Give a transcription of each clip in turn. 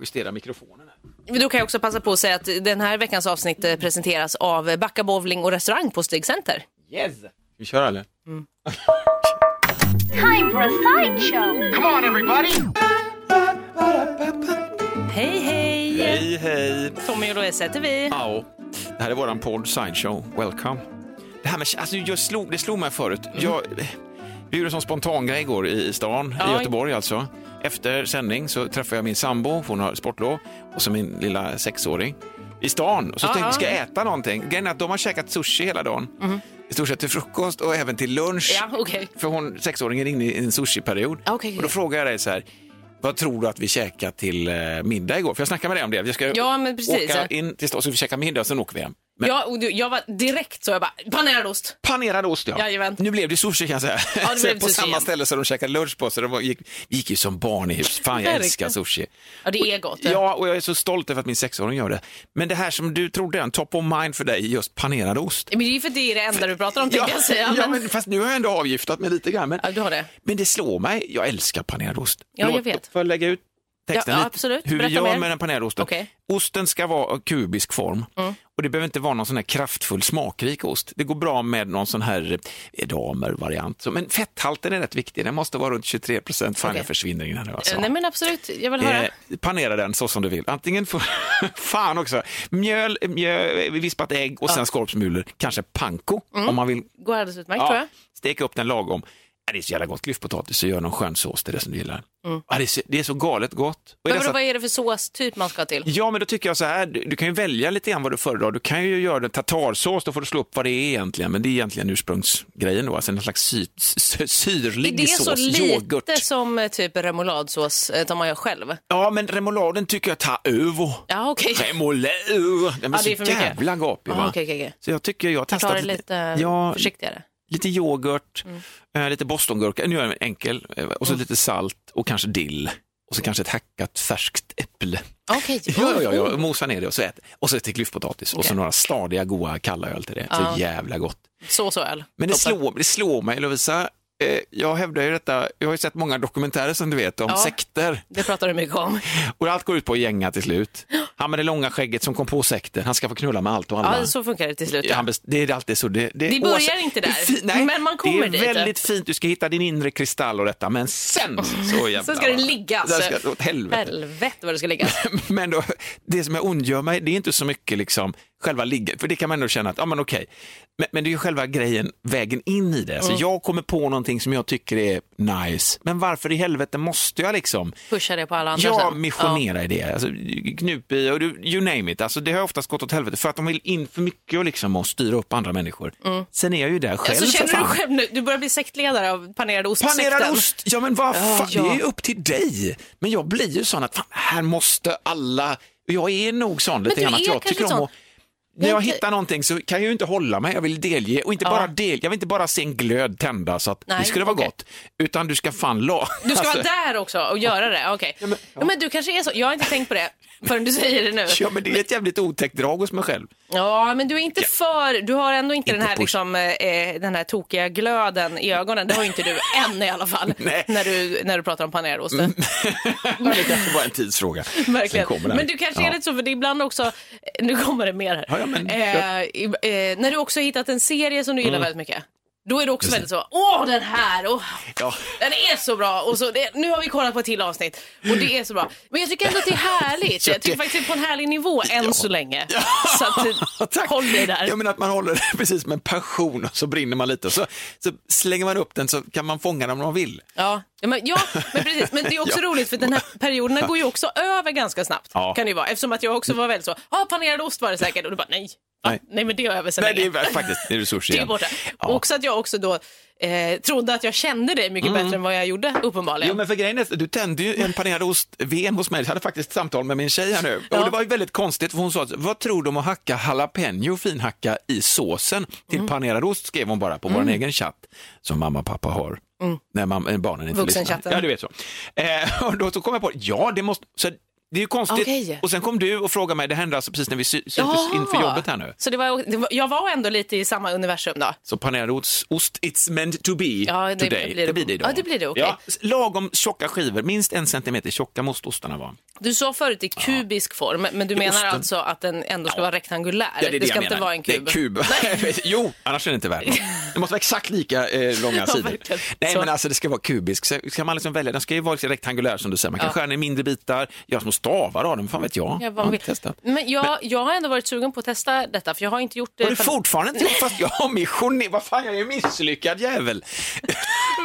justera mikrofonen. Då kan jag också passa på att säga att den här veckans avsnitt eh, presenteras av Backa Bowling och restaurang på Stig Center. Yes! Vi kör eller? Time for a sideshow. Come on, everybody! Hej, hej! Hej, hej! Tommy och Louise heter vi. Ja, det här är våran podd Sideshow. Welcome. Det här med, alltså jag slog, det slog mig förut. Jag, vi gjorde en sån spontan grej igår i, stan, Ja. i Göteborg alltså. Efter sändning så träffade jag min sambo, hon har sportlov, och så min lilla sexåring i stan. Och så tänkte jag, ja. ska äta någonting? Grejen är att de har käkat sushi hela dagen. I stort sett till frukost och även till lunch. Ja, okej. För hon, sexåringen är inne i en sushi-period. Ja, okej, och då frågar jag dig så här, vad tror du att vi käkade till eh, middag igår? För jag snackade med dig om det. Vi ska Ja, åka in till stan så vi käkar middag och sen åker vi hem. Men Ja, och du, jag var direkt så jag bara, panerad ost. panerad ost ja. Jajamän. Nu blev det sushi kan jag säga. Ja, det Så blev på samma igen. ställe som de käkade lunch på. Så det var, gick, gick ju som barn i hus. Fan jag älskar sushi. Ja, det är gott. Ja, och jag är så stolt över att min sexåring gör det. Men det här som du trodde är en top of mind för dig, just panerad ost. Men det är ju för det är det enda du pratar om, tänkte jag säga. ja, Men... men fast nu har jag ändå avgiftat mig lite grann. Men, Ja, du har det. men det slår mig, jag älskar panerad ost. Ja, jag vet. Får jag lägga ut texten Ja, ja, lite? absolut. Hur vi Berätta gör mer. med den panerade osten. Mm. Osten ska vara kubisk form och det behöver inte vara någon sån här kraftfull smakrik ost. Det går bra med någon sån här edamer-variant. Så- Men fetthalten är rätt viktig, den måste vara runt 23 procent. Fan, Okej. jag försvinner innan alltså. Eh, Nej, men absolut. Jag vill höra. Eh, panera den så som du vill. Antingen får, fan också, mjöl, mjöl vispat ägg och sen skorpsmulor. Kanske panko Mm. om man vill. Går alldeles utmärkt, tror jag. Steka upp den lagom. Ja, det är så jävla gott klyftpotatis och gör någon skön sås till det som du gillar. Ja, det, är så, det är så galet gott. Men dessa- vad är det för såstyp man ska ha till? Ja, men då tycker jag så här, du, du kan ju välja lite grann vad du föredrar. Du kan ju göra en tartarsås, då får du slå upp vad det är egentligen, men det är egentligen ursprungsgrejen då, alltså en slags sy, sy, Är syrlig det så sås, lite yoghurt. som eh, typ remouladsås eh, som man gör själv? Ja, men remouladen tycker jag tar över. Ja, okej. Remoulad, den är Ja, det är så för jävla gapig va? okej, okej, okej. Så jag tycker jag testat det lite ja, försiktigare. Lite yoghurt, Mm. eh, lite bostongurka, nu gör jag en enkel, eh, och så lite salt och kanske dill. Och så kanske ett hackat färskt äpple. Okej. Ja, ja, ja, ja. mosa ner det och så ät. Och så till klyftpotatis och så några stadiga, goda, kalla öl till det. Ja. Så jävla gott. Så, så öl. Men det slår, det slår mig, Lovisa, jag hävdar ju detta, jag har ju sett många dokumentärer som du vet om Ja. sekter. Det pratar du mycket om. Och allt går ut på att gänga till slut. Han med det långa skägget som kom på sekten, han ska få knulla med allt och alla. Ja, så funkar det till slut. Ja, det är alltid så. Det, Det börjar inte där, det är fi- nej, men man kommer Det är dit. väldigt fint, du ska hitta din inre kristall och detta, men sen så jävlar. Sen ska det ligga. Sen ska det åt helvete. Helvete vad det ska ligga. Men då, det som jag ondgör mig, det är inte så mycket liksom själva ligga, för det kan man ändå känna att, ja men okej, men, men det är ju själva grejen, vägen in i det. Alltså, Mm. Jag kommer på någonting som jag tycker är nice, men varför i helvete måste jag liksom Pusha det på alla andra Ja, sen. missionera i det. Alltså, Knupi och du, you name it. Alltså, det har oftast gått åt helvete för att de vill in för mycket och, liksom, och styra upp andra människor. Sen är jag ju där Ja, själv så känner du själv nu, du börjar bli sektledare av panerad ost-sekten. Panerad ost, ja men vad Ja, fan, ja. det är ju upp till dig. Men jag blir ju sån att fan, här måste alla, jag är nog sån lite grann att jag tycker om att när jag hittar någonting så kan jag ju inte hålla mig, jag vill delge och inte Ja. bara del, jag vill inte bara se en glöd tända så att Nej, det skulle vara okej. gott, utan du ska fan la. Du ska alltså, vara där också och göra det, okej. Ja, men- men, du kanske är så, jag har inte tänkt på det förrän du säger det nu. Ja men det är ett jävligt otäckt drag hos mig själv. Ja, men du är inte för, du har ändå inte, Inte den här push. liksom, eh, den här tokiga glöden i ögonen. Det har ju inte du än i alla fall. När du, när du pratar om panerad ost. det kanske bara är en tidsfråga. Verkligen. Men du kanske Ja. är lite så, för det är ibland också, nu kommer det mer här. Ja, ja, men- eh, eh, när du också har hittat en serie som du gillar väldigt mycket. Då är det också väldigt så, åh den här, åh, Ja. den är så bra. Och så, det, nu har vi kollat på ett till avsnitt och det är så bra. Men jag tycker ändå att det är härligt. Jag tycker faktiskt det är på en härlig nivå än så länge. Så att, Tack. håll dig där. Ja, men att man håller det precis med passion och så brinner man lite och så, så slänger man upp den så kan man fånga den om man vill. Ja, ja, men, ja, men precis. Men det är också Ja. roligt för den här perioderna går ju också över ganska snabbt. Ja. Kan det ju vara. Eftersom att jag också var väldigt så, ja panerad ost var det säkert. Och du bara nej. Nej. Nej. men det är över sen Nej, det är faktiskt det är resurser igen. borta. Ja. Också att jag också då eh, trodde att jag kände dig mycket bättre än vad jag gjorde uppenbarligen. Mm. Jo, men för grejen är, du tände ju en panerad ost-VM hos mig. Jag hade faktiskt ett samtal med min tjej här nu. Ja. Och det var ju väldigt konstigt, för hon sa, vad tror du om att hacka jalapeno finhacka i såsen till Mm. panerad ost, skrev hon bara på vår egen chatt, som mamma och pappa har. När mamma, barnen inte får lyssna. Vuxenchatten. Ja, du vet så. Eh, och då så kom jag på, ja, det måste, så Det är ju konstigt. Okej. Och sen kom du och frågade mig, det hände alltså precis när vi sy- syntes inför jobbet här nu. Så det var, det var, jag var ändå lite i samma universum då. Så panerad ost, ost, it's meant to be Ja, det today. blir det. det blir det idag. Ja, det blir det, okej. Ja, lagom tjocka skivor, minst en centimeter tjocka måste ostarna vara. Du sa förut i kubisk form, men du menar osten. alltså att den ändå ska vara rektangulär? Ja, det är det, ska jag inte menar. vara en kub? Det är kub. jo, annars är det inte värt något. Det måste vara exakt lika eh, långa Ja, sidor. Nej, men alltså det ska vara kubisk. Så ska man liksom välja, den ska ju vara rektangulär som du säger. Man kan skära ner i mindre bitar, göra små stavar av dem, fan vet jag. Ja, Jag har inte. Men jag, jag har ändå varit sugen på att testa detta, för jag har inte gjort det. Har du för- fortfarande inte gjort fast jag har missionerat? Vad fan, jag är ju misslyckad jävel.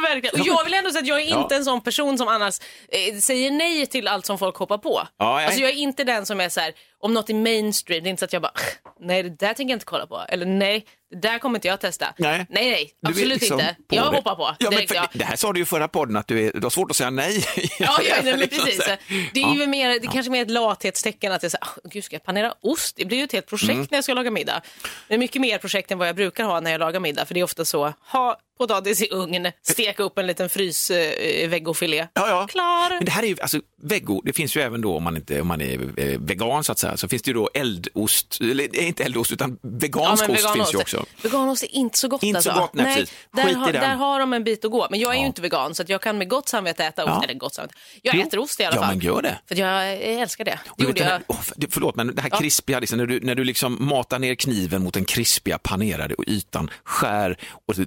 Verkligen. Och jag vill ändå säga att jag är inte Ja. en sån person som annars eh, säger nej till allt som folk hoppar på. Ja, jag- Alltså jag är inte den som är så här, om något är mainstream, det är inte så att jag bara, nej det där tänker jag inte kolla på. Eller nej, där kommer inte jag testa. Nej. nej, nej är absolut liksom inte. Jag det. hoppar på. Ja, men direkt, för, ja. Det här sa du ju förra podden, att du, är, du har svårt att säga nej. Ja, ja, nej, men Liksom precis. Det är ju mer, det är kanske mer ett lathetstecken att jag säger, oh, gud ska jag panera ost? Det blir ju ett helt projekt Mm. när jag ska laga middag. Det är mycket mer projekt än vad jag brukar ha när jag lagar middag, för det är ofta så, ha potatis i ugn, steka upp en liten frys eh, vegofilé. Ja, ja. Klar. Men det här är ju, alltså veggo, det finns ju även då om man inte om man är eh, vegan så att säga, så finns det ju då eldost, eller inte eldost utan vegansk ost finns ju också. Veganost är inte så gott Inte så alltså. gott, nej, precis. där, Skit i har, den. där har de en bit att gå. Men jag är ju Ja. inte vegan så att jag kan med gott samvete äta ost. Ja. Eller gott samvete. Jag Jo. äter ost i alla Ja, fall. men gör det. För jag älskar det. Det gjorde jag. det- förlåt, men det här krispiga, liksom, när, du, när du liksom matar ner kniven mot den krispiga panerade ytan, skär och så,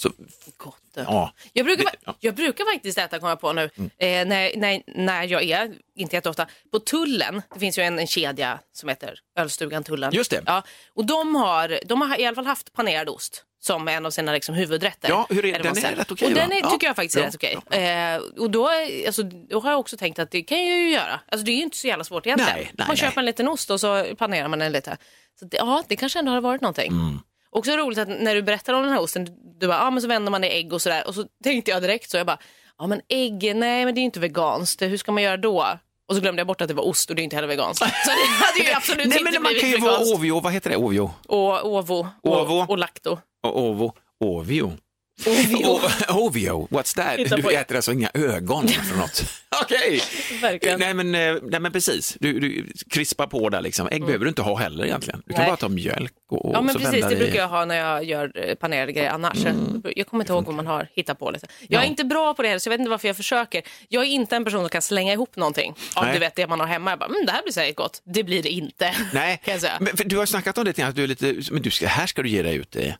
så Gott. ja. Jag brukar, Det- ja. Mm. jag brukar faktiskt äta, kommer jag på nu, eh, när, när, när jag är, inte jätteofta, på Tullen. Det finns ju en, en kedja som heter Ölstugan Tullen. Just det. Ja, och de har, de har i alla fall haft panerad ost som en av sina liksom, huvudrätter. Ja, hur är- vad den är rätt okej, Och den är, Ja. tycker jag faktiskt är Ja, rätt okej. Eh, och då, är- alltså, då har jag också tänkt att det kan jag ju göra. Alltså, det är ju inte så jävla svårt egentligen. Nej, nej, man nej. köper en liten ost och så panerar man den lite. Så det, ja, det kanske ändå har varit någonting. Mm. Också roligt att när du berättar om den här osten, du bara, ja men så vänder man i ägg och sådär. Och så tänkte jag direkt så, jag bara, ja men ägg, nej men det är ju inte veganskt, hur ska man göra då? Och så glömde jag bort att det var ost och det är inte heller veganskt. Så det hade ju absolut Nej, inte men man kan ju vara. Ovio, vad heter det? Ovio? Och ovo och, Ovo. och lakto. Och Ovo? Ovio? Ovio. Ovio, what's that? Du äter alltså inga ögon för något? Okej. Verkligen. Nej men, eh, nej men precis, du, du krispar på där liksom. Ägg behöver du inte ha heller egentligen. Du kan Nej. bara ta mjölk och, Ja men precis, det i- brukar jag ha när jag gör eh, panerade grejer annars. Jag kommer inte ihåg vad man har hittat på lite. Jag är Ja. inte bra på det här så jag vet inte varför jag försöker. Jag är inte en person som kan slänga ihop någonting av Nej. du vet det man har hemma. Jag bara, mm, det här blir säkert gott. Det blir det inte. Nej, men du har snackat om det, att du är lite, men du ska, här ska du ge dig ut i.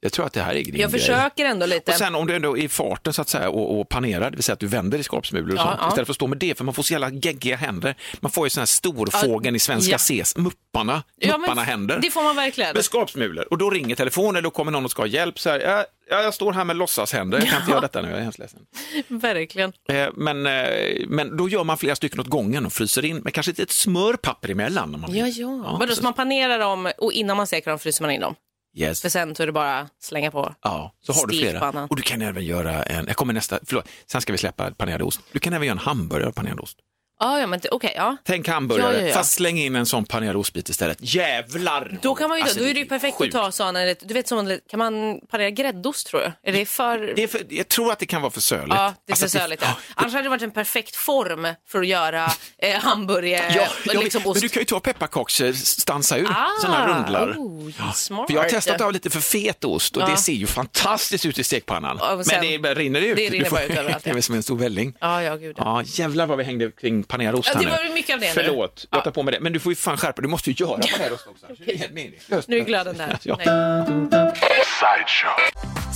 Jag tror att det här är din Mm. Jag grej. försöker ändå lite. Och sen om du ändå är i farten så att säga och, och panerar, det vill säga att du vänder i skorpsmulor och Ja, sånt, ja. istället för att stå med det, för man får så jävla geggiga händer. Man får ju sån här storfågeln i Svenska ja. Ses, Mupparna, Ja, men Mupparna händer. Det får man verkligen. Med skorpsmulor och då ringer telefonen eller då kommer någon och ska ha hjälp. Så här, ja, ja, jag står här med låtsashänder, jag kan inte göra detta nu, jag är hemskt ledsen. Verkligen. Eh, Men, eh, men då gör man flera stycken åt gången och fryser in med kanske ett smörpapper emellan. Om man Ja, vill. ja. Vadå, så- så man panerar dem och innan man steker dem fryser man in dem? Yes. För sen så är det bara slänga på. Ja, så har du flera. Och du kan även göra en, jag kommer nästa, förlåt, sen ska vi släppa panerad ost. Du kan även göra en hamburgare av panerad ost. Ah, ja, men det- okej, ja. Tänk hamburgare, Ja, ja, ja. fast släng in en sån panerad ostbit istället. Jävlar! Då, kan man ju, Alltså, då är det ju perfekt sjukt. att ta sådana, du vet sån, kan man parera gräddost tror jag? Är det för... Det är för, jag tror att det kan vara för söligt. Ja, det är för Alltså, söligt. Ja. Annars hade det varit en perfekt form för att göra eh, hamburgare, Ja, ja, liksom men ost. du kan ju ta pepparkaks, eh, ur Ah, sådana rundlar. oh, smart. För jag har testat av lite för fet ost och det ser ju fantastiskt ut i stekpannan. Sen- men det rinner ut. det rinner Du får- bara ut överallt, Det som en stor välling. Ja, ja, gud. Ja, jävlar vad vi hängde kring panerad ost Ja, det nu. var mycket av det nu. Förlåt, jag Ja. tar på mig det. Men du får ju fan skärpa Du måste ju göra panerad ost också. Meningslöst. Nu är glöden där. Ja. Nej.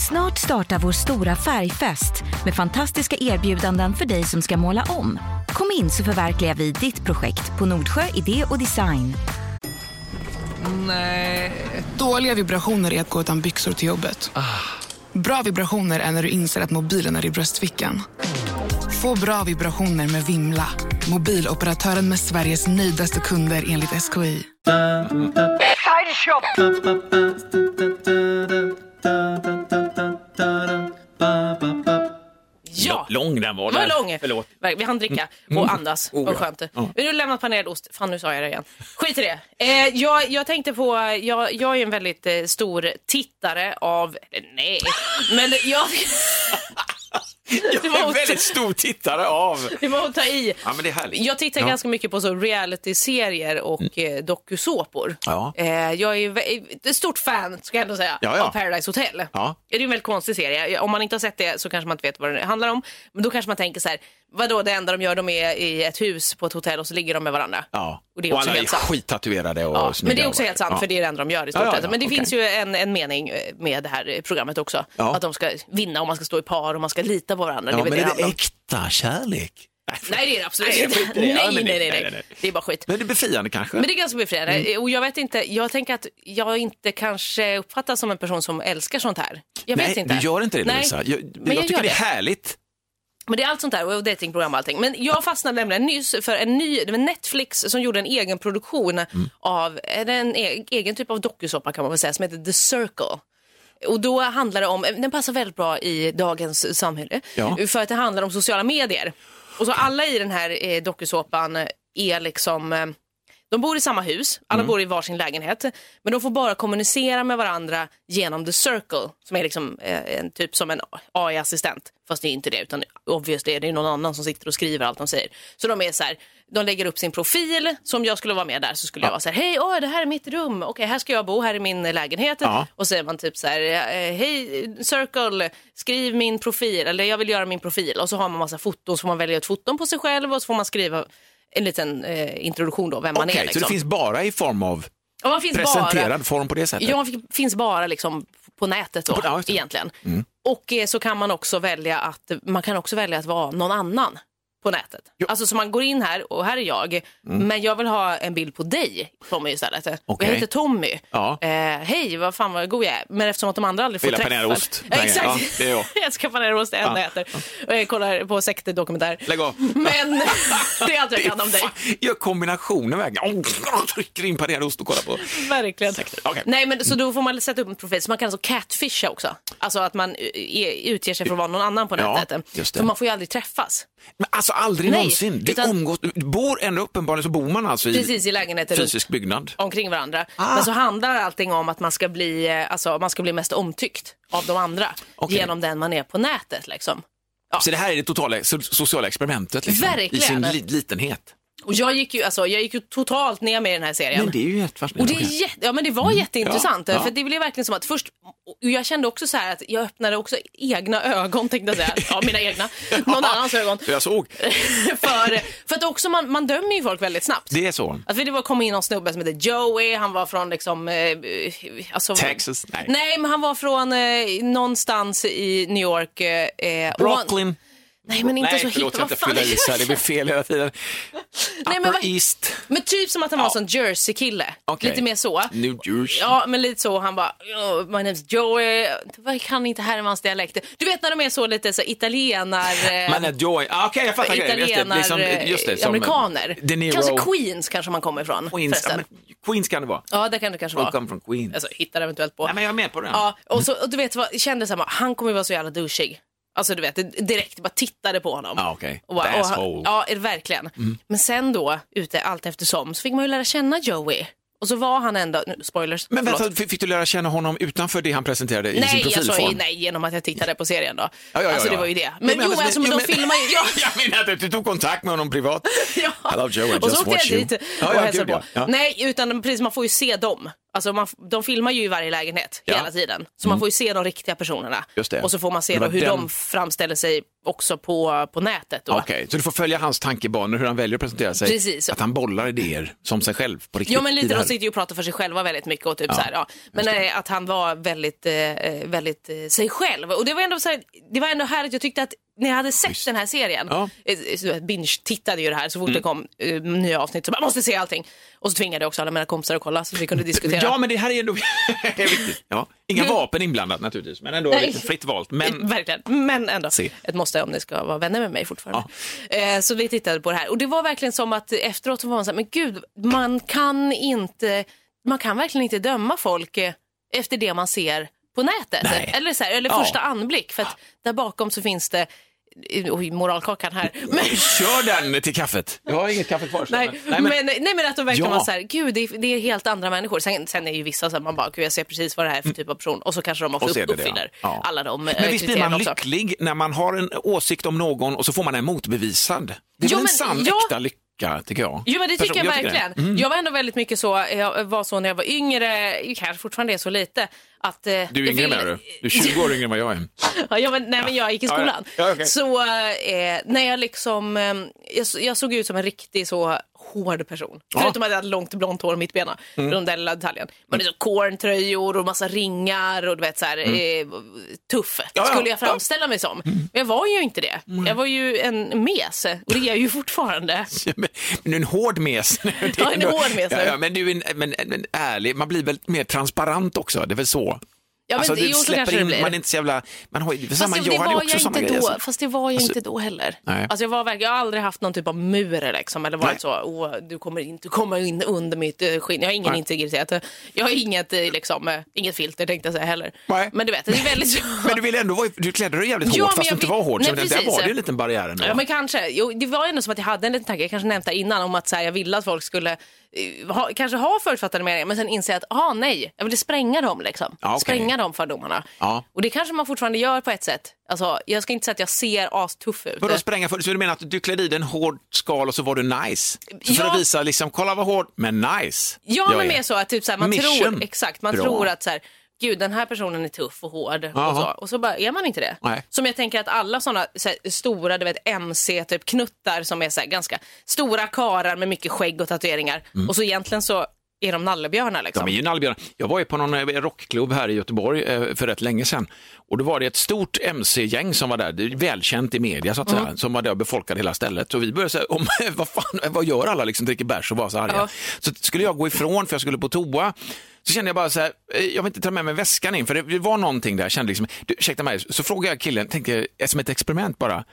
Snart startar vår stora färgfest med fantastiska erbjudanden för dig som ska måla om. Kom in så förverkligar vi ditt projekt på Nordsjö Idé och Design. Dåliga vibrationer är att gå utan byxor till jobbet. Bra vibrationer är när du inser att mobilen är i bröstfickan. Få bra vibrationer med Vimla. Mobiloperatören med Sveriges nöjdaste kunder enligt SKI. Ja! Lång den var. Där. lång. Förlåt. Vi hann dricka och andas. Oh, Vad ja. skönt. Ja. Vill du lämna panerad ost? Fan, nu sa jag det igen. Skit i det. Eh, jag, jag tänkte på, jag, jag är en väldigt eh, stor tittare av, nej, men jag... Jag är en väldigt stor tittare av. Det var att ta i. Ja, men det är härligt. Jag tittar Ja. Mm. ganska mycket på så reality-serier och eh, dokusåpor. Ja. Eh, jag är vä- ett stort fan, ska jag ändå säga, Ja, ja. av Paradise Hotel. Ja. Det är en väldigt konstig serie. Om man inte har sett det så kanske man inte vet vad det handlar om. Men då kanske man tänker så här, vadå det enda de gör, de är i ett hus på ett hotell och så ligger de med varandra. Ja. Och det är också alla är sant. skittatuerade och Ja, men det är också och- helt sant, ja. för det är det enda de gör i stort sett. ja, Men det okej. finns ju en, en mening eh, med det här programmet också. Ja. Att de ska vinna och man ska stå i par och man ska lita på varandra. Ja, det men väl är det det äkta kärlek? Nej, det är det absolut Nej, inte. det. Nej, nej, det- nej, nej, nej, nej. nej. Det är bara skit. Men det är befriande kanske? Men det är ganska befriande. Mm. Och jag vet inte, jag tänker att jag inte kanske uppfattas som en person som älskar sånt här. Jag Nej, vet inte. du gör inte det Nej. Lovisa. Jag, Men jag jag tycker det är det. härligt. Men det är allt sånt där och datingprogram och allting. Men jag fastnade nämligen nyss för en ny, det var Netflix som gjorde en egen produktion Mm. av, en e- egen typ av dokusåpa kan man väl säga, som heter The Circle. Och då handlar det om, den passar väldigt bra i dagens samhälle, Ja. för att det handlar om sociala medier. Och så alla i den här eh, dokusåpan är liksom, eh, de bor i samma hus, alla Mm. bor i varsin lägenhet, men de får bara kommunicera med varandra genom The Circle, som är liksom eh, en typ som en AI-assistent. Fast det är inte det, utan obviously är det någon annan som sitter och skriver allt de säger. Så de är så här, de lägger upp sin profil, som jag skulle vara med där så skulle jag vara så här, hej, åh, det här är mitt rum, okej, här ska jag bo, här är min lägenhet. Ja. Och så är man typ så här, eh, hej, Circle, skriv min profil, eller jag vill göra min profil. Och så har man massa foton, så får man välja ut foton på sig själv och så får man skriva en liten eh, introduktion då, vem man Okej, är. Liksom. så det finns bara i form av finns presenterad bara, form på det sättet? Ja, man finns bara liksom på nätet då, Ja, egentligen. Och eh, så kan man också välja att man kan också välja att vara någon annan på nätet. Jo. Alltså så man går in här och här är jag, men jag vill ha en bild på dig Tommy istället. Och Okej. jag heter Tommy. Ja. Eh, Hej, vad fan vad god jag är. Men eftersom att de andra aldrig får Vill ha träffa... Panera-ost? Ja, exakt. ja, det är jag. jag ska Panera-ost, det enda jag äter. Och jag kollar på sektdokumentär. Lägg av. Men det är allt jag kan om dig. Gör kombinationen verkligen. Trycker in panerad ost och kollar på. Verkligen. Okej. Nej, men så då får man sätta upp en profil. Så man kan alltså catfisha också. Alltså att man eh, utger sig för att vara någon annan på Ja, nätet. det. För man får ju aldrig träffas. Men alltså aldrig Nej, någonsin. Det utan- umgås, du bor ändå uppenbarligen så bor man alltså i Precis i lägenheter fysisk byggnad. omkring varandra. Ah. Men så handlar allting om att man ska bli, eh, alltså, man ska bli mest omtyckt av de andra Okej. genom den man är på nätet. Liksom. Så det här är det totala so- sociala experimentet liksom, i sin li- litenhet. Och jag gick, ju, alltså, jag gick ju totalt ner med den här serien. Men det är ju Och det, är jätte, ja, men det var jätteintressant. Ja, ja. För det blev verkligen som att först, och jag kände också så här att jag öppnade också egna ögon tänkte jag säga. Ja, mina egna. Någon annans ögon. Jag såg. för, för att också man, man dömer ju folk väldigt snabbt. Det är så. Alltså, för det var, kom in någon snubbe som hette Joey, han var från liksom... Eh, alltså, Texas? Nej. Nej, men han var från eh, någonstans i New York. Eh, eh, Brooklyn. Nej, men inte Nej, så förlåt hip. jag Vad inte fan? fylla i så här. Det blir fel hela tiden. Nej, men Upper East, Men typ som att han var en sån Jersey-kille. Okej. Lite mer så. New Jersey. Ja, men lite så. Han bara, "Oh, my name's Joey. Jag kan inte Hermans dialekt. Du vet när de är så lite så italienar... Man är Joy. Ah, Okej, jag fattar grejen. Just det. Just som amerikaner. De Niro. Kanske Queens kanske man kommer ifrån. Queens. Ja, men, Queens kan det vara. Ja, det kan det kanske vara. From Queens. Alltså, hittar eventuellt på. Nej, men jag är med på det. Ja, och, så, och du vet vad, jag kände så här, han kommer vara så jävla douchig. Alltså du vet, direkt bara tittade på honom. Ja, okej. Och bara, och. Ja, verkligen. Men sen då, ute allt eftersom, så fick man ju lära känna Joey. Och så var han ändå, nu, spoilers, Men vänta, fick fick du lära känna honom utanför det han presenterade i sin Nej, alltså, profilform? nej, genom att jag tittade på serien då. Ja, ja, ja, alltså det var ju det. Jag Men menar, jo, alltså, men de filmar ju... Ja. jag menar att du tog kontakt med honom privat. Ja. Hello Joe, I och så just åkte jag dit och ja, hälsade på. Nej, utan precis, man får ju se dem. Alltså man, de filmar ju i varje lägenhet Ja. hela tiden. Så man får ju se de riktiga personerna. Och så får man se hur den- de framställer sig också på, på nätet. Okej, så du får följa hans tankebanor, hur han väljer att presentera sig. Precis. Att han bollar idéer som sig själv på riktigt. Ja men lite, de sitter ju och pratar för sig själva väldigt mycket och typ Ja, så här, ja. Men eh, att han var väldigt, eh, eh, väldigt eh, sig själv. Och det var ändå så här, det var ändå härligt, jag tyckte att när jag hade sett den här serien, Ja. eh, jag binge-tittade ju det här så fort Mm. det kom eh, nya avsnitt så man måste se allting. Och så tvingade jag också alla mina kompisar att kolla så vi kunde diskutera. Ja, men det här är ändå viktigt. Ja. Inga vapen inblandat naturligtvis, men ändå Nej. lite fritt valt. Men Verkligen, men ändå Se. ett måste om ni ska vara vänner med mig fortfarande. Eh, så vi tittade på det här och det var verkligen som att efteråt så var man så här, men gud, man kan inte, man kan verkligen inte döma folk eh, efter det man ser på nätet. Nej. Eller, så här, eller Ja. första anblick, för att där bakom så finns det oj, moralkakan här. Men, Kör den till kaffet. Jag har inget kaffe kvar. så- nej, men, nej, men att de verkligen Ja. var så här, gud det är, det är helt andra människor. Sen, sen är ju vissa så här, man bara, gud jag ser precis vad det här är för typ av person. Och så kanske de också är det uppfyller ja. Ja. alla de eh, Men visst blir man också. lycklig när man har en åsikt om någon och så får man en motbevisad. Det är Jo, väl en men- sann ja. äkta lycka, tycker jag. Jo men det tycker Person- jag, det. verkligen. Mm. Jag var ändå väldigt mycket så, jag var så när jag var yngre, kanske fortfarande är så lite. Att, eh, Du är jag yngre ville- menar du? Du är 20 år yngre än vad jag är. Ja, men, nej, men jag gick i Ja, ja. skolan. Ja, okej. Så eh, när jag liksom, eh, jag, jag såg ut som en riktig så hård person. Ja. Mm. Förutom att jag hade långt blont hår och mittbena. Den där lilla detaljen. Men det är så corntröjor och massa ringar och du vet så här, eh, tuff Mm. Ja, ja, skulle jag ja. framställa mig som. Men jag var ju inte det. Jag var ju en mes och det är jag ju fortfarande. Men, men du är en hård mes. Ja, en hård mes. Ja, ja, men du är en, men, men ärlig, man blir väl mer transparent också, det är väl så? Ja, men alltså, det- du jo, släpper in, man är inte så jävla, man har Fast samma, det, jag hade också inte grejer. då. Fast det var jag Alltså- inte då heller. Nej. Alltså jag, var jag har aldrig haft någon typ av mur liksom, eller Nej. varit så, Åh, du kommer inte komma in under mitt eh, skinn. Jag har ingen Nej. integritet. Jag har inget, eh, liksom, eh, inget filter tänkte jag säga heller. Nej. Men du vet, det är väldigt. Men du ville ändå vara, du klädde dig jävligt Ja, hårt men fast du inte var hård. Nej, så där precis. var det en liten barriär ändå. Ja men kanske. Jo, det var ändå som att jag hade en liten tanke, jag kanske nämnt det innan, om att så här, jag ville att folk skulle ha, kanske ha förutfattade meningar men sen inse att, ah nej, jag ville spränga dem liksom. Ja, okej. Spränga de fördomarna. Ja. Och det kanske man fortfarande gör på ett sätt. Alltså, jag ska inte säga att jag ser astuff ut. Vadå spränga för? Så du menar att du klädde i dig en hård skal och så var du nice? För Ja. att visa liksom, kolla vad hård, men nice. Ja, men mer så att typ, så här, man Mission. tror, exakt, man Bra. tror att så här, gud den här personen är tuff och hård. Och så, och så bara är man inte det. Nej. Som jag tänker att alla sådana så stora, du vet MC typ knuttar som är så ganska stora karar med mycket skägg och tatueringar. Och så egentligen så är de nallebjörnar liksom. Mm. De är ju nallebjörnar. Jag var ju på någon eh, rockklubb här i Göteborg eh, för rätt länge sedan. Och då var det ett stort MC-gäng som var där, det är välkänt i media så att Mm. säga, som var där och befolkade hela stället. Och vi började säga, om, vad fan, vad gör alla liksom, dricker bärs och var så arga. Ja. Så skulle jag gå ifrån för jag skulle på toa, så kände jag bara så här, eh, jag vill inte ta med mig väskan in, för det, var någonting där, jag kände liksom, du, ursäkta mig, så frågade jag killen, tänkte som ett experiment bara,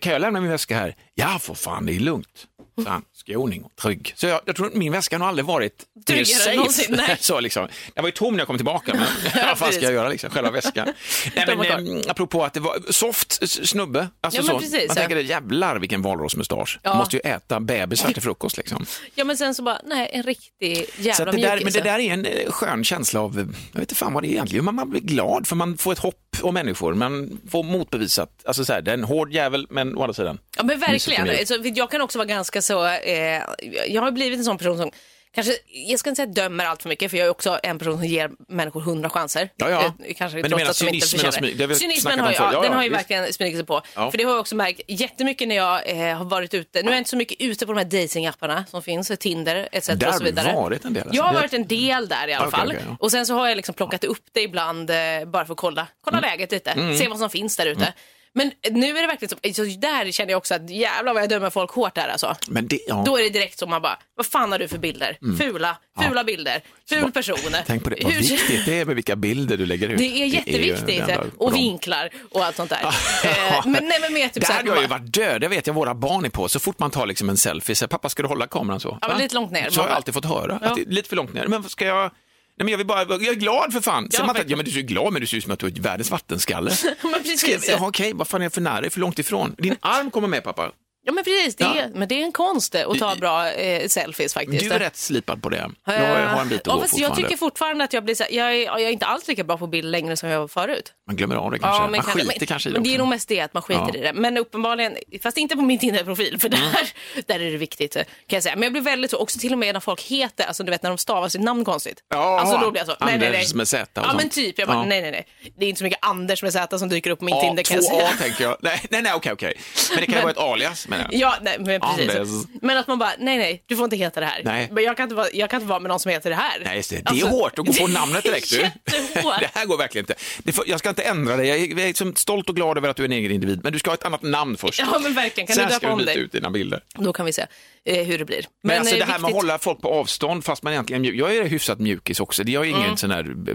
kan jag lämna min väska här? Ja, för fan, det är lugnt. Fan, skåning och trygg. Så jag, jag tror min väska har aldrig varit mer Tryggare safe. än någonsin, nej. så liksom. Jag var ju tom när jag kom tillbaka, men vad fan ska jag göra liksom, själva väskan? Nej, men, eh, apropå att det var soft snubbe, alltså Ja, så, precis, man ja. tänker jävlar vilken valrossmustasch. Ja. Man måste ju äta bebisar till frukost liksom. Ja men sen så bara, nej en riktig jävla det där, men det där är en eh, skön känsla av, eh, jag vet inte fan vad det är egentligen, men man blir glad för man får ett hopp om människor, man får motbevisat, alltså så här, det är en hård jävel, men å andra sidan. Ja men verkligen. Mysigt Så, för jag kan också vara ganska så, eh, jag har blivit en sån person som Kanske, jag ska inte säga dömer allt för mycket för jag är också en person som ger människor hundra chanser. Ja, ja. Eh, Kanske Men du menar cynismen har smyg- det har vi Cynismen har, ju- ja, Ja, den har ju visst. verkligen smugit sig på. Ja. För det har jag också märkt jättemycket när jag eh, har varit ute. Nu är jag inte så mycket ute på de här datingapparna som finns, Tinder etc. Där och så vidare. varit en del, alltså. Jag har varit en del där i alla Okej, fall. okej, ja. Och sen så har jag liksom plockat upp det ibland eh, bara för att kolla, kolla Mm. läget lite, se vad som finns där ute. Men nu är det verkligen så, så där känner jag också att jävlar vad jag dömer folk hårt där alltså. Men det, ja. Då är det direkt som man bara, vad fan har du för bilder? Fula, fula bilder, ful person. Mm. Tänk på det, vad Hur- viktigt det är med vilka bilder du lägger ut. Det är jätteviktigt. det enda och vinklar och allt sånt där. Eh, men nej men mer typ det så här här, hade jag ju varit död, det vet jag våra barn är på. Så fort man tar liksom en selfie, så här, pappa ska du hålla kameran så? Ja, lite långt ner. Så har jag alltid fått höra, Ja. att det är lite för långt ner. Men ska jag... Nej, men jag, vill bara, jag är glad för fan. Sen Ja, man tänker, ja, men du ser glad men du ser ut som att du är världens vattenskalle. men Ska precis. jag, okej, vad fan är jag för nära? Det är för långt ifrån. Din arm kommer med pappa. Ja men precis, det är, Ja. men det är en konst det, att ta bra eh, selfies faktiskt. Du är rätt slipad på det. Jag har en bit att ja, gå fast Jag fortfarande. tycker fortfarande att jag blir så här, jag är, jag är inte alls lika bra på bild längre som jag var förut. Man glömmer av det kanske. man kan- skiter men, kanske i det Men det är också. nog mest det att man skiter Ja. Mm. i det. Men uppenbarligen, fast inte på min Tinder-profil för där, där är det viktigt kan jag säga. Men jag blir väldigt så, också till och med när folk heter, alltså du vet när de stavar sitt namn konstigt. Ja, alltså då blir jag så, nej nej nej. Anders med Z och Ja sånt. men typ, jag bara, Ja. nej nej nej. Det är inte så mycket Anders med Z som dyker upp på min A, Tinder kan jag 2A säga. tänker jag. Nej, nej, nej okej, okej. Men det kan ju vara ett alias, menar jag. Ja, nej, men precis. Anders. Men att man bara, nej nej, du får inte heta det här. Nej. Men jag kan, inte vara, jag kan inte vara med någon som heter det här. Nej, just det. Det är Alltså, hårt att gå på namnet direkt. Du. Det här går verkligen inte. Det jag ska inte ändra dig. Jag är, jag är stolt och glad över att du är en egen individ, men du ska ha ett annat namn först. Ja men verkligen, kan Sen du ska döpa du om dig? ut dina bilder. Då kan vi se eh, hur det blir. Men, alltså eh, det här med att hålla folk på avstånd fast man egentligen. Jag är hyfsat mjukis också. Jag är ingen Mm. sån här b-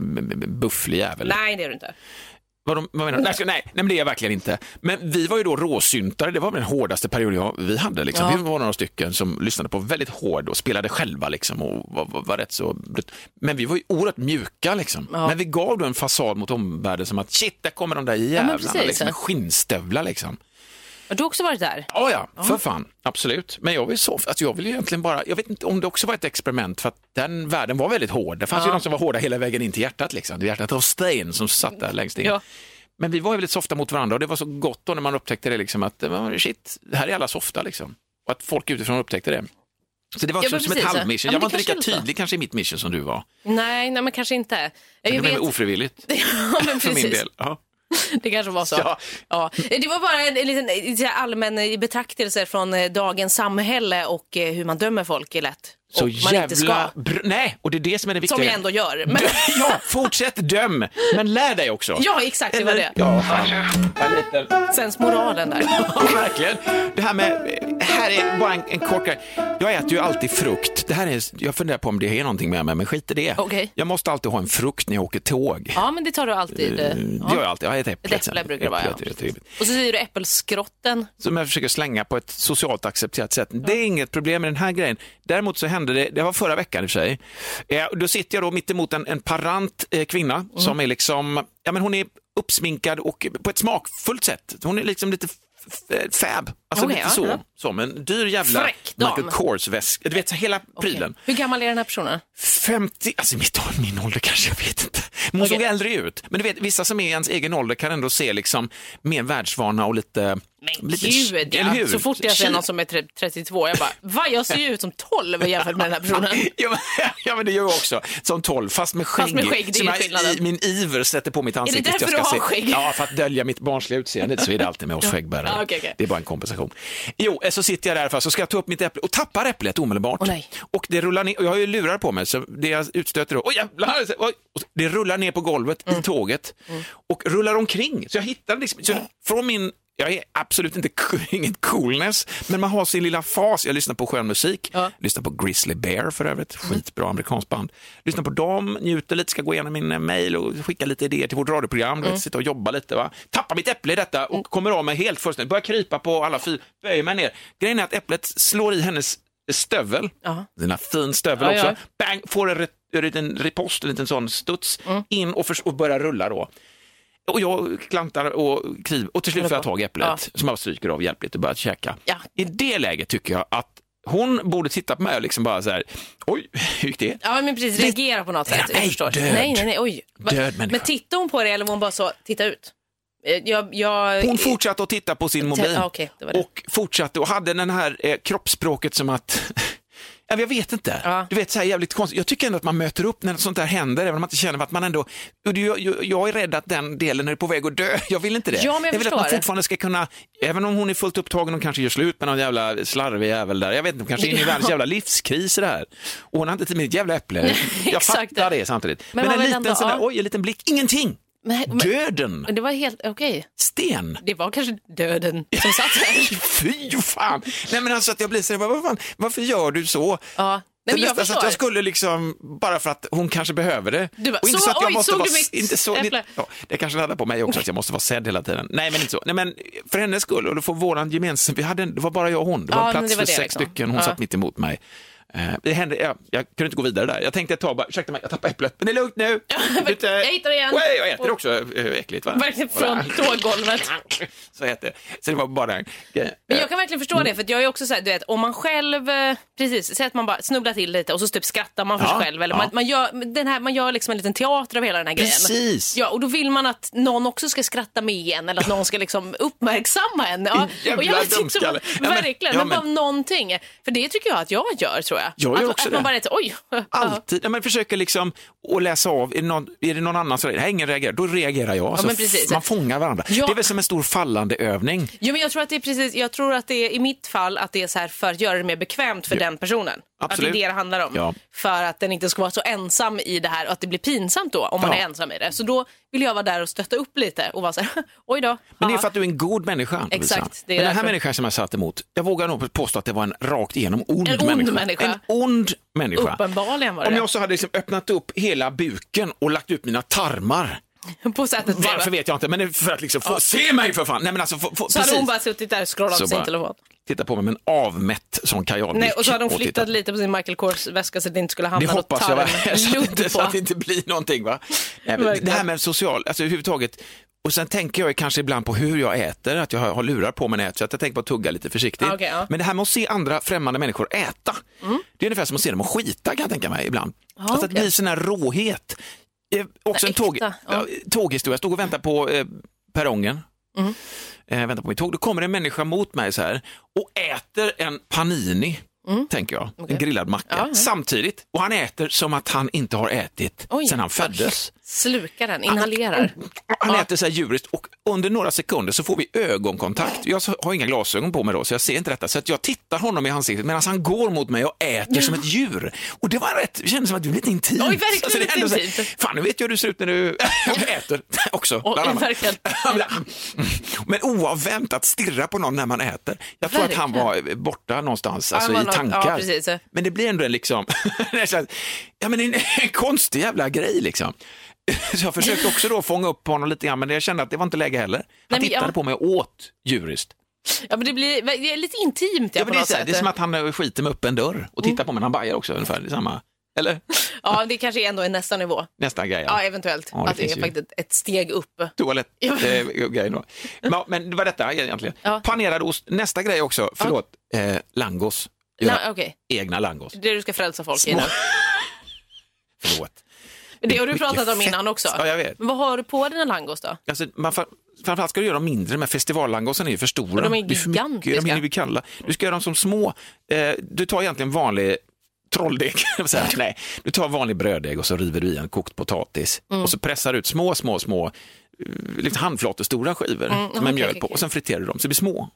bufflig jävel. Nej det är du inte. Vad, de, vad menar du? Nej, nej, nej, men det är jag verkligen inte. Men vi var ju då råsyntare, det var den hårdaste perioden vi hade. Liksom. Ja. Vi var några stycken som lyssnade på väldigt hård och spelade själva liksom, och var, var, var rätt så... Men vi var ju oerhört mjuka liksom. Ja. Men vi gav då en fasad mot omvärlden som att shit, där kommer de där jävlarna precis, liksom, med ja. skinnstövlar liksom. Har du också varit där? Ja, ja, för fan, absolut. Men jag vill, så, alltså jag vill egentligen bara, jag vet inte om det också var ett experiment, för att den världen var väldigt hård. Det fanns ju de som var hårda hela vägen in till hjärtat, liksom. Det hjärtat av sten som satt där längst in. Ja. Men vi var ju väldigt softa mot varandra och det var så gott då när man upptäckte det, liksom, att shit, här är alla softa. Liksom. Och att folk utifrån upptäckte det. Så det var Ja, som ett precis, ja. halvmission. Ja, jag var inte lika tydlig kanske i mitt mission som du var. Nej, nej men kanske inte. Jag var vet, ofrivilligt ja, men för min precis. del. Ja. Det kanske var så. Ja. Ja. Det var bara en, en liten allmän eh, betraktelse från eh, dagens samhälle och eh, hur man dömer folk lätt. Så jävla inte ska. br- Nej, och det är det som är det viktiga. Som jag ändå gör. Men, Ja, fortsätt döm, men lär dig också. ja, exakt, det var det. Ja, liten... Sensmoralen där. Ja, verkligen. Det här med, här är bara en, en kort grej. Jag äter ju alltid frukt. Det här är, jag funderar på om det är någonting med mig, men skit i det. Okej. Jag måste alltid ha en frukt när jag åker tåg. Ja, men det tar du alltid. eh, Det gör jag alltid. Ja, ett äpple. Ett äpple brukar det vara, ja. Och så säger du äppelskrotten. Som jag försöker slänga på ett socialt accepterat sätt. Det är inget problem med den här grejen. Däremot så hände det, det var förra veckan i och för sig. Eh, då sitter jag då mitt emot en, en parant eh, kvinna Mm. som är liksom, ja men hon är uppsminkad och på ett smakfullt sätt. Hon är liksom lite fab, alltså Okej, lite ja, så. ja. Som en dyr jävla Fräck. Michael Kors-väska. Du vet, så hela prylen. Hur gammal är den här personen? 50, alltså mitt, min ålder kanske, jag vet inte. Men hon Okej. såg äldre ut. Men du vet, vissa som är i ens egen ålder kan ändå se liksom mer världsvana och lite... Men lite gud, ja. så fort jag ser någon som är tre- 32, jag bara, va, jag ser ju ut som 12 jämfört med den här personen. Ja men, ja, men det gör jag också. Som 12, fast med skägg. Fast med skägg, det är skillnaden. i min iver sätter på mitt ansikte. därför att du jag ska har se- skägg? Ja, för att dölja mitt barnsliga utseende. Så är det alltid med oss skäggbärare. Okej, okej. Det är bara en kompensation. Jo, eh, så sitter jag där fast så ska jag ta upp mitt äpple och tappar äpplet omedelbart. Nej. och det rullar ner, och jag har ju lurar på mig, så det jag utstöter då, oj jävlar, oj, det rullar ner på golvet Mm. i tåget och rullar omkring. Så jag hittar liksom, så från min jag är absolut inte inget coolness, men man har sin lilla fas. Jag lyssnar på skön musik, Ja. lyssnar på Grizzly Bear för övrigt, skitbra amerikanskt band. Lyssnar på dem, njuter lite, ska gå igenom min eh, mail och skicka lite idéer till vårt radioprogram, mm. sitta och jobba lite. Va? Tappar mitt äpple i detta och kommer av mig helt fullständigt, börjar krypa på alla fyra, böjer mig ner. Grejen är att äpplet slår i hennes stövel, Ja. denna fin stövel Ja, också, ja. bang, får en, liten ripost, en liten sån studs Mm. in och, och börjar rulla då. Och jag klantar och kliver och till slut får jag tag i äpplet som jag stryker av hjälpligt och börjar käka. Ja. I det läget tycker jag att hon borde titta på mig och liksom bara så här, oj, hur gick det? Ja, men precis, reagera på något sätt. Nej, förstår. död. Nej, nej, nej, oj. Död människa. Men tittar hon på det eller var hon bara så, titta ut? Eh, Jag, jag, Hon fortsatte att titta på sin mobil Ja, okej, det det. och fortsatte och hade den här eh, kroppsspråket som att Ja, jag vet inte. Ja. Du vet, så här jävligt konstigt. Jag tycker ändå att man möter upp när sånt där händer, även om man inte känner att man ändå... Jag, jag, jag är rädd att den delen är på väg att dö. Jag vill inte det. Ja, men jag vill att man fortfarande ska kunna, även om hon är fullt upptagen och kanske gör slut med någon jävla slarvig jävel där. Jag vet inte, kanske är inne i världens jävla livskris i det här. Och hon har inte till mitt jävla äpple. Jag fattar det samtidigt. Men Men, en liten ändå- sån där, oj, en liten blick, ingenting. Men- men- Döden. Det var helt okej. Sten. Det var kanske döden som satt här. Fy fan! Nej men alltså att jag blir så här, vad fan, varför gör du så? Ja. Nej, men jag så att jag skulle liksom, bara för att hon kanske behöver det. Du bara, och inte så, så att jag oj, måste såg vara, du mitt inte så, äpple? ja, det kanske laddar på mig också att jag måste vara sedd hela tiden. Nej men inte så. Nej men för hennes skull och för våran gemensam, vi hade, en- det var bara jag och hon, det var Ja, plats det var för det sex liksom. stycken, hon Ja. satt mitt emot mig. Eh, Det hände, jag, jag kunde inte gå vidare där. Jag tänkte ett tag bara, ursäkta mig, jag tappade äpplet, men det är lugnt nu. Lite- jag hittar det igen. Oj, jag äter också eh, äckligt va? Verkligen från tåggolvet. Så det. Så det var bara en grej. Men jag kan verkligen förstå det, för jag är också så här, du vet, om man själv, eh, precis, säg att man bara snubblar till lite och så typ skrattar man för Ja, sig själv. Eller ja. man, man, gör, den här, man gör liksom en liten teater av hela den här grejen. Precis. Ja, och då vill man att någon också ska skratta med en eller att någon ska liksom uppmärksamma en. Ja. Jävla och jag vet dumskalle. Ja, men- verkligen, ja, men, men- bara någonting. För det tycker jag att jag gör, tror jag. Jag gör att, också att man det. bara är så, oj. Alltid. Ja, men försöker liksom att läsa av, är det någon, är det någon annan som här, ingen reagerar, då reagerar jag. Så men precis. Man fångar varandra. Ja. Det är väl som en stor fallande övning. Jo, men jag tror att det är precis, jag tror att det är i mitt fall att det är så här för att göra det mer bekvämt för den personen. Absolut. Att det är det det handlar om. Ja. För att den inte ska vara så ensam i det här och att det blir pinsamt då om man Ja. är ensam i det. Så då vill jag vara där och stötta upp lite och vara så här, oj då. Men det är ja. för att du är en god människa. Exakt, det är Men den här människan som jag satt emot, jag vågar nog påstå att det var en rakt igenom ond, En ond människa. En ond människa. Uppenbarligen var det Om det. jag så hade liksom öppnat upp hela buken och lagt ut mina tarmar. På sättet Varför vet jag inte, men det för att liksom få se mig för fan. Nej men alltså, få, få, Så hade precis. hon bara suttit där och scrollat på sin telefon. Titta på mig med en avmätt sån kajal. Nej, och så hade hon flyttat lite på sin Michael Kors-väska så att det inte skulle Det hamna något hoppas jag, va? så, att tarmludd inte, så på. att det inte blir någonting. Va? Nej, det här med social, alltså överhuvudtaget, Och sen tänker jag kanske ibland på hur jag äter, att jag har, lurar på mig när jag äter, så att jag tänker på att tugga lite försiktigt. Ah, okej, ja. Men det här med att se andra främmande människor äta, det är ungefär som att se dem att skita kan jag tänka mig ibland. Ja, alltså att det blir sån här råhet. Eh, också en tåg, ja. ja, tåghistoria, jag stod och väntade på eh, perrongen. Mm. Eh, väntar på mitt tåg, då kommer en människa mot mig så här och äter en panini, tänker jag, en grillad macka, Mm. Ja, ja. samtidigt. Och han äter som att han inte har ätit Oj. sedan han föddes. Slukar den, inhalerar. Han äter så här djuriskt och under några sekunder så får vi ögonkontakt. Jag har inga glasögon på mig då så jag ser inte detta. Så att jag tittar honom i ansiktet medan han går mot mig och äter som ett djur. Och det var rätt, det kändes som att det blev lite intimt. Oj, verkligen Alltså, ändå så här, intimt. Fan, nu vet jag hur du ser ut när du äter också. Annat. verkligen. Men oavvänt att stirra på någon när man äter. Jag tror att han var borta någonstans alltså, Ja, i tankar. ja. Men det blir ändå en, liksom, ja, men en, en konstig jävla grej. Liksom. Så jag försökte också då fånga upp honom lite grann, men jag kände att det var inte läge heller. Han men tittade ja. på mig och åt djuriskt. Ja, men det blir det är lite intimt ja, Ja, men det, är så här, det är som att han eh, skiter med öppen dörr och tittar på mig han bajar också. Ungefär, det är samma. Eller Ja, det kanske ändå är nästa nivå. nästa grej. Ja, eventuellt. Ja, det att det är ju. faktiskt ett steg upp. Toalett, Ja. eh, då. Men, men det var detta egentligen. Ja. Panerad ost, nästa grej också, förlåt, eh, langos. La- Okej, egna langos. det är du ska frälsa folk i Små-. Förlåt. Det har du pratat om innan också. Ja, jag vet. Men vad har du på dina langos då? Alltså, man, fa- framförallt ska du göra dem mindre, men festivallangosen är ju för stora. Och de är det är mycket, gigantiska. de hinner kalla. Du ska göra dem som små. Eh, du tar egentligen vanlig trolldeg, nej, du tar vanlig bröddeg och så river du i en kokt potatis Mm. och så pressar du ut små, små, små, eh, lite handflatestora skivor Mm, med mjöl på okej. och sen friterar du dem så det blir små.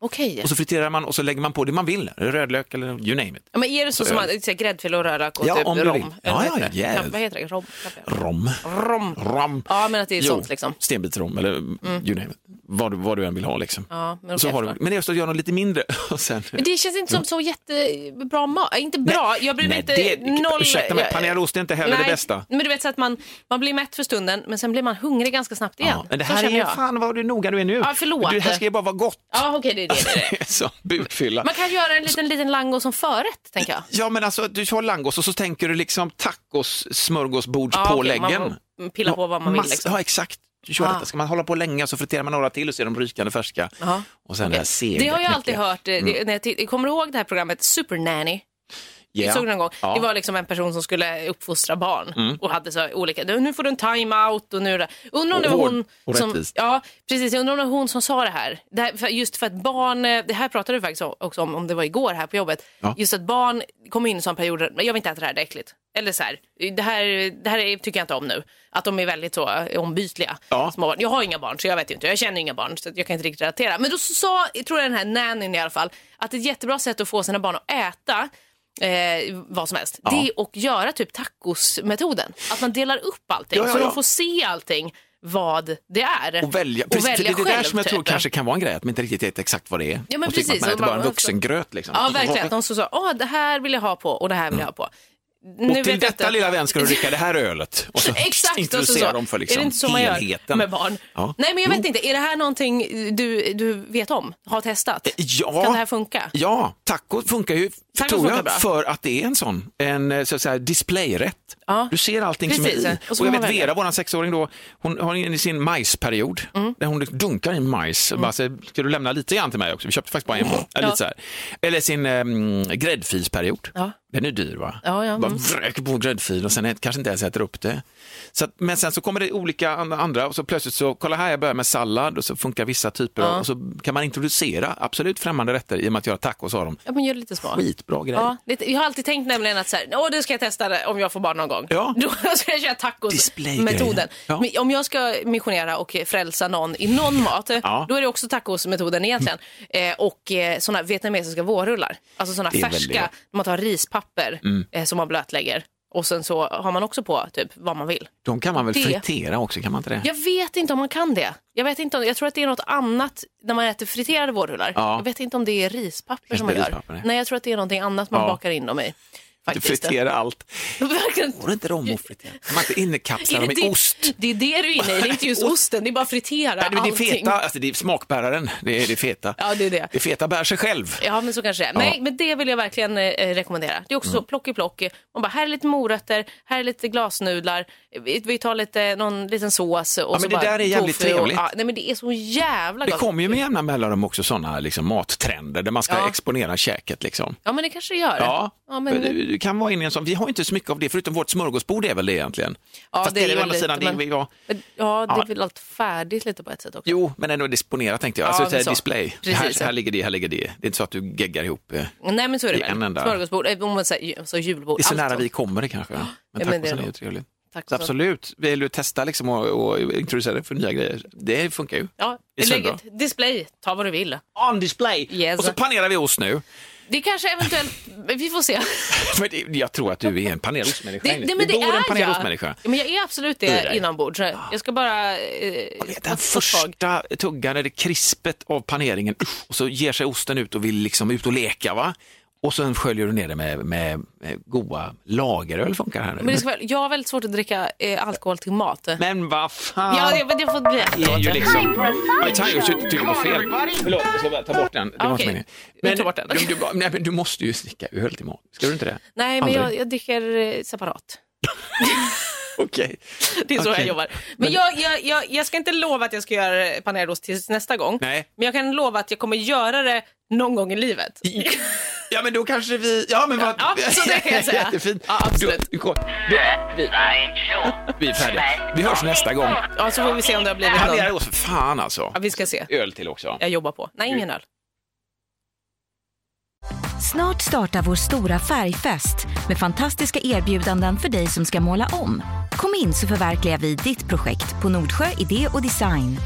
Okej. Och så friterar man och så lägger man på det man vill, rödlök eller you name it. Ja, men är det så Så som att, gräddfil och rörak och Ja, typ om rom? vill. Ja, ja, det? jäv. Vad heter det? Rom? Rom. Rom. Rom. Ja, men att det är sånt liksom. Stenbitsrom eller you name it. Vad, du- vad du än vill ha liksom. Ja, men så har du, men det just att göra något lite mindre. Och sen, Men det känns inte som så jättebra mat. Äh, Inte bra, jag bryr mig Nej, inte. det- noll... ursäkta mig, jag- panerad ost är inte heller det Nej, bästa. Men du vet så att man, man blir mätt för stunden, men sen blir man hungrig ganska snabbt igen. ja, men det här är jag. fan vad du noga du är nu. Ja, förlåt. Det här ska ju bara vara gott. Ja, okej, det är det. det, är det. Så, bukfylla. Man kan göra en liten, liten lango som förrätt, tänker jag. Ja, men alltså du har langos och så tänker du liksom tacos, Ja, smörgåsbordspåläggen. okej, man får pilla på vad man vill, liksom. Ja, exakt. Kör Ah. detta. Ska man hålla på länge så friterar man några till och så är de rykande färska. Ja. Och sen Okej. det här sega, Det har jag alltid hört. Det, när jag, kommer du ihåg det här programmet Supernanny? Ja. Såg någon gång? Ja. Det var liksom en person som skulle uppfostra barn Mm. och hade så olika, nu får du en time-out och nu är det. Undrar om det var hon som, ja precis, jag undrar om det var hon som sa det här. Det här för, just för att barn, det här pratade du faktiskt också om, om det var igår här på jobbet. Ja. Just att barn kommer in i sådana perioder, jag vill inte äta det här, det är äckligt. Eller så här, det här, det här är- tycker jag inte om nu. Att de är väldigt så eh, ombytliga. Ja. Små barn. Jag har inga barn så jag vet inte, jag känner inga barn så jag kan inte riktigt relatera. Men då sa, jag tror jag den här nannyn i alla fall, att ett jättebra sätt att få sina barn att äta eh, vad som helst, Ja. det är att göra typ tacosmetoden. Att man delar upp allting Ja, ja, så de får se allting vad det är. Och välja, och precis, välja det är det där som jag tror typ. kanske kan vara en grej, att man inte riktigt vet exakt vad det är. Ja, men och tycker precis, man äter bara en vuxengröt. Liksom. Ja, verkligen. De så sa, åh, det här vill jag ha på och det här vill jag ha på. Nu Och till detta inte- lilla vän ska du dricka det här ölet. Och så Exakt, och så, dem för är liksom det inte så man gör med barn? Ja. Nej, men jag vet Jo. inte. Är det här någonting du, du vet om? Har testat? Ja, Kan det här funka? Ja, taco funkar ju tror jag, för att det är en sån en eh, så att säga, displayrätt. Ja. Du ser allting Precis, som är i. och Och, jag vet Vera, vår sexåring, då, hon har i sin majsperiod Mm. där hon dunkar i majs. Bara säger, ska du lämna lite grann till mig också? Vi köpte faktiskt bara en. Ja. Lite så här. Eller sin um, gräddfilsperiod. Ja. Den är dyr va? Ja, ja, Bara mm. vräker på gräddfil och sen ät- kanske inte ens äter upp det. Så att, men sen så kommer det olika an- andra och så plötsligt så, kolla här jag börjar med sallad och så funkar vissa typer av, och så kan man introducera absolut främmande rätter i och med att göra tacos har de. Ja, men gör det lite smart. Skitbra grej. Ja, lite, jag har alltid tänkt nämligen att så här, Åh, det ska jag testa det om jag får barn någon gång. Ja. Då ska jag köra tacos-metoden. Ja. Men Om jag ska missionera och frälsa någon i någon mat, Ja. då är det också tacos-metoden egentligen. Eh, och eh, sådana vietnamesiska vårrullar. Alltså sådana Det är väldigt färska, gott. man tar rispapper eh, som man blötlägger. Och sen så har man också på typ vad man vill. De kan man väl Det- fritera också, kan man inte det? Jag vet inte om man kan det. Jag, vet inte om, jag tror att det är något annat när man äter friterade vårrullar. Ja. Jag vet inte om det är rispapper Kanske som man gör. nej, jag tror att det är någonting annat man Ja. bakar in dem i. faktiskt. Fritera allt. Verkligen. Går inte de att fritera? Kan man inte innekapsla dem det, i ost? det är det du är inne i, det är inte just osten, det är bara fritera Nej, det är allting. feta, alltså det är smakbäraren, det är det feta. Ja, det är det. Det feta bär sig själv. Ja, men så kanske det är. Nej, men det vill jag verkligen eh, rekommendera. Det är också så plock i plock. Man bara, här är lite morötter, här är lite glasnudlar, vi, vi tar lite, någon liten sås och men så det bara där är jävligt tofu trevligt. ja, nej, men det är så jävla Det gott. kommer ju med jämna mellanrum också sådana liksom, mattrender där man ska Ja. exponera käket. Liksom. Ja, men det kanske det gör. Ja, ja, men, det det kan vara inne i en sån. Vi har inte så mycket av det, förutom vårt smörgåsbord är väl det egentligen. ja, Fast det är det å väl lite, sidan, det men, vi var... men, ja, det Ja. är väl allt färdigt lite på ett sätt också. Jo, men ändå disponerat tänkte jag. Ja, Alltså så så. display. Precis. Här, här ligger det, här ligger det. Det är inte så att du geggar ihop. eh, Nej, men så är det väl. enda- Smörgåsbord, eh, om man säger så julbord. Det är så nära vi kommer det kanske. Men tack det är det det trevligt. Tack Så så. absolut, vill du testa liksom och, och introducera det för nya grejer? Det funkar ju. Ja, Det är display, ta vad du vill. On display! Yes. Och så panerar vi ost nu. Det kanske eventuellt, vi får se. Men det- Jag tror att du är en. Det, det, men du det bor en är panerostmänniska. jag. Men jag är absolut Det inombords. Jag ska bara eh, Den första tuggan det krispet av paneringen och så ger sig osten ut och vill liksom ut och leka. va? Och sen sköljer du ner det med, med, med goda lageröl funkar här nu. Men det ska, jag har väldigt svårt att dricka eh, alkohol till mat. Men vad fan! Ja, det, men det får bli är ju efteråt. liksom... Tiger tycker på fel. Förlåt, jag ska bara ta bort den. Det var Okej. inte meningen. Men, den. Du, du, nej, men du måste ju dricka öl till mat. Ska du inte det? Nej, men jag, jag dricker eh, separat. Okej. Det är så Okej. jag jobbar. Men, jag, jag, jag, jag ska inte lova att jag ska göra panerad ost tills nästa gång. Nej. Men jag kan lova att jag kommer göra det någon gång i livet. Ja, men då kanske vi... Ja, men vad... Ja, så det kan jag säga. Jättefint. Ja, absolut. Du, vi, vi är färdiga. Vi hörs nästa gång. Ja, så får vi se om det har blivit någon. ost, fan alltså. Ja, vi ska se. Öl till också. Jag jobbar på. Nej, ingen öl. Snart startar vår stora färgfest med fantastiska erbjudanden för dig som ska måla om. Kom in så förverkligar vi ditt projekt på Nordsjö Idé och Design.